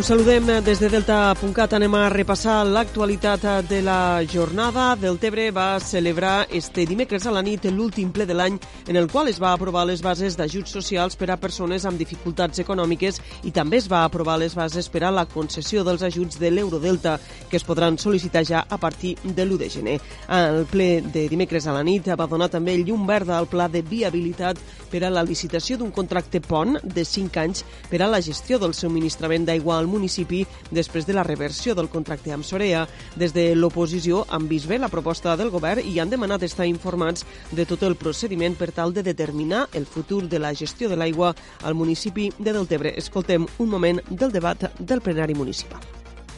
Us saludem des de Delta.cat. Anem a repassar l'actualitat de la jornada. Deltebre va celebrar este dimecres a la nit l'últim ple de l'any en el qual es va aprovar les bases d'ajuts socials per a persones amb dificultats econòmiques i també es va aprovar les bases per a la concessió dels ajuts de l'Eurodelta que es podran sol·licitar ja a partir de l'1 de gener. El ple de dimecres a la nit va donar també llum verda al pla de viabilitat per a la licitació d'un contracte pont de 5 anys per a la gestió del subministrament d'aigua al municipi després de la reversió del contracte amb Sorea. Des de l'oposició han vist bé la proposta del govern i han demanat estar informats de tot el procediment per tal de determinar el futur de la gestió de l'aigua al municipi de Deltebre. Escoltem un moment del debat del plenari municipal.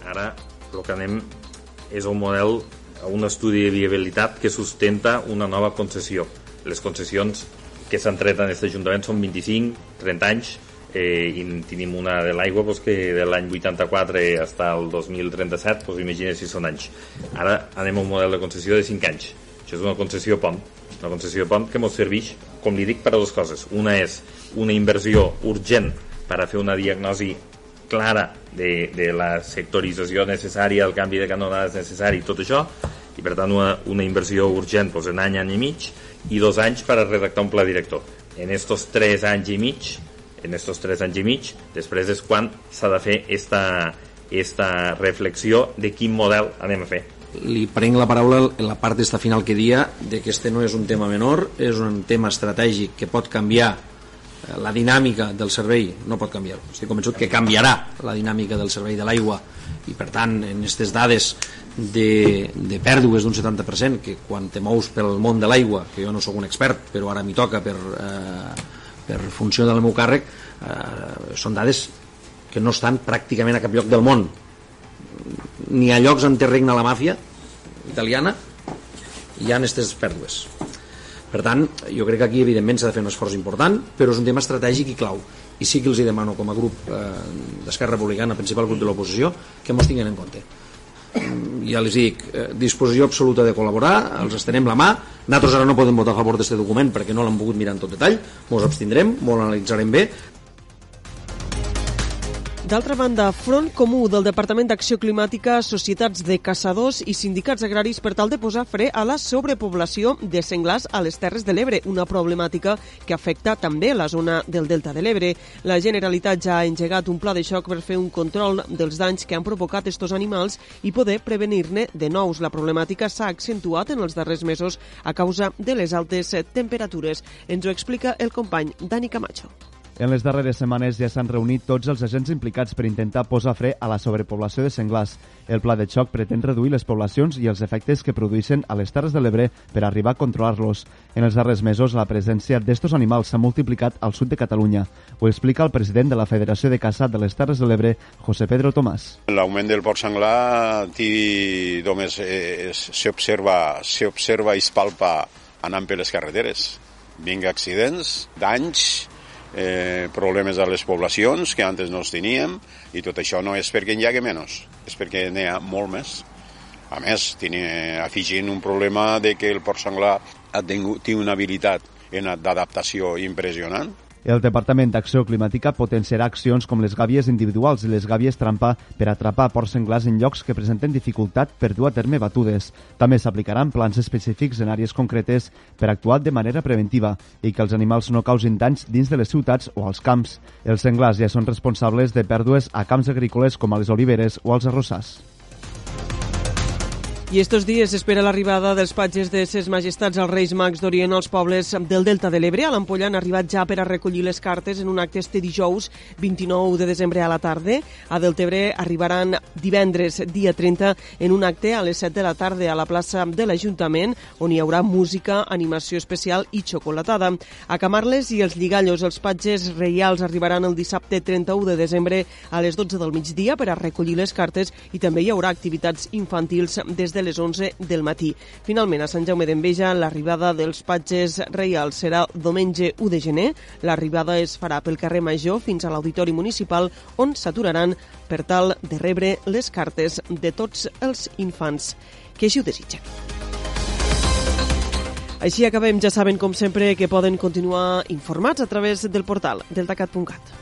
Ara el que anem és un model, un estudi de viabilitat que sustenta una nova concessió. Les concessions que s'han tret en aquest Ajuntament són 25, 30 anys, eh, i tenim una de l'aigua pues, que de l'any 84 fins al 2037, pues, imagina si són anys. Ara anem a un model de concessió de 5 anys. Això és una concessió POM, una concessió POM que ens serveix, com li dic, per a dues coses. Una és una inversió urgent per a fer una diagnosi clara de, de la sectorització necessària, el canvi de canonades necessari, tot això, i per tant una, una inversió urgent doncs, en any, any i mig, i dos anys per a redactar un pla director. En estos tres anys i mig en estos tres anys i mig, després és quan s'ha de fer esta, esta reflexió de quin model anem a fer. Li prenc la paraula en la part d'esta final que dia de que este no és un tema menor, és un tema estratègic que pot canviar eh, la dinàmica del servei, no pot canviar, estic convençut que canviarà la dinàmica del servei de l'aigua i per tant en aquestes dades de, de pèrdues d'un 70% que quan te mous pel món de l'aigua que jo no sóc un expert però ara m'hi toca per, eh, per funció del meu càrrec eh, són dades que no estan pràcticament a cap lloc del món. Ni a llocs on té regna la màfia italiana hi ha aquestes pèrdues. Per tant, jo crec que aquí evidentment s'ha de fer un esforç important però és un tema estratègic i clau. I sí que els hi demano com a grup eh, d'Esquerra Republicana, principal grup de l'oposició que mos tinguin en compte. Mm, ja els dic, eh, disposició absoluta de col·laborar, els estenem la mà nosaltres ara no podem votar a favor d'aquest document perquè no l'hem pogut mirar en tot detall, mos abstindrem molt analitzarem bé D'altra banda, Front Comú del Departament d'Acció Climàtica, societats de caçadors i sindicats agraris per tal de posar fre a la sobrepoblació de senglars a les Terres de l'Ebre, una problemàtica que afecta també la zona del Delta de l'Ebre. La Generalitat ja ha engegat un pla de xoc per fer un control dels danys que han provocat estos animals i poder prevenir-ne de nous. La problemàtica s'ha accentuat en els darrers mesos a causa de les altes temperatures. Ens ho explica el company Dani Camacho. En les darreres setmanes ja s'han reunit tots els agents implicats per intentar posar fre a la sobrepoblació de senglars. El pla de xoc pretén reduir les poblacions i els efectes que produeixen a les Terres de l'Ebre per arribar a controlar-los. En els darrers mesos, la presència d'estos animals s'ha multiplicat al sud de Catalunya. Ho explica el president de la Federació de Caça de les Terres de l'Ebre, José Pedro Tomàs. L'augment del porc senglar només s'observa s'observa i es palpa anant per les carreteres. Vinga accidents, danys, eh, problemes a les poblacions que antes no els teníem i tot això no és perquè hi hagi menys, és perquè n'hi ha molt més. A més, tiene, afegint un problema de que el porc senglar ha tingut, té una habilitat d'adaptació impressionant el Departament d'Acció Climàtica potenciarà accions com les gàbies individuals i les gàbies trampa per atrapar porcs senglars en llocs que presenten dificultat per dur a terme batudes. També s'aplicaran plans específics en àrees concretes per actuar de manera preventiva i que els animals no causin danys dins de les ciutats o als camps. Els senglars ja són responsables de pèrdues a camps agrícoles com a les oliveres o als arrossars. I estos dies espera l'arribada dels patges de ses majestats als Reis Mags d'Orient als pobles del Delta de l'Ebre. A l'Ampolla han arribat ja per a recollir les cartes en un acte este dijous 29 de desembre a la tarda. A Deltebre arribaran divendres, dia 30, en un acte a les 7 de la tarda a la plaça de l'Ajuntament, on hi haurà música, animació especial i xocolatada. A Camarles i els Lligallos, els patges reials arribaran el dissabte 31 de desembre a les 12 del migdia per a recollir les cartes i també hi haurà activitats infantils des de les 11 del matí. Finalment, a Sant Jaume d'Enveja, l'arribada dels patges reials serà diumenge 1 de gener. L'arribada es farà pel carrer Major fins a l'Auditori Municipal, on s'aturaran per tal de rebre les cartes de tots els infants que així ho desitgen. Així acabem. Ja saben, com sempre, que poden continuar informats a través del portal deltacat.cat.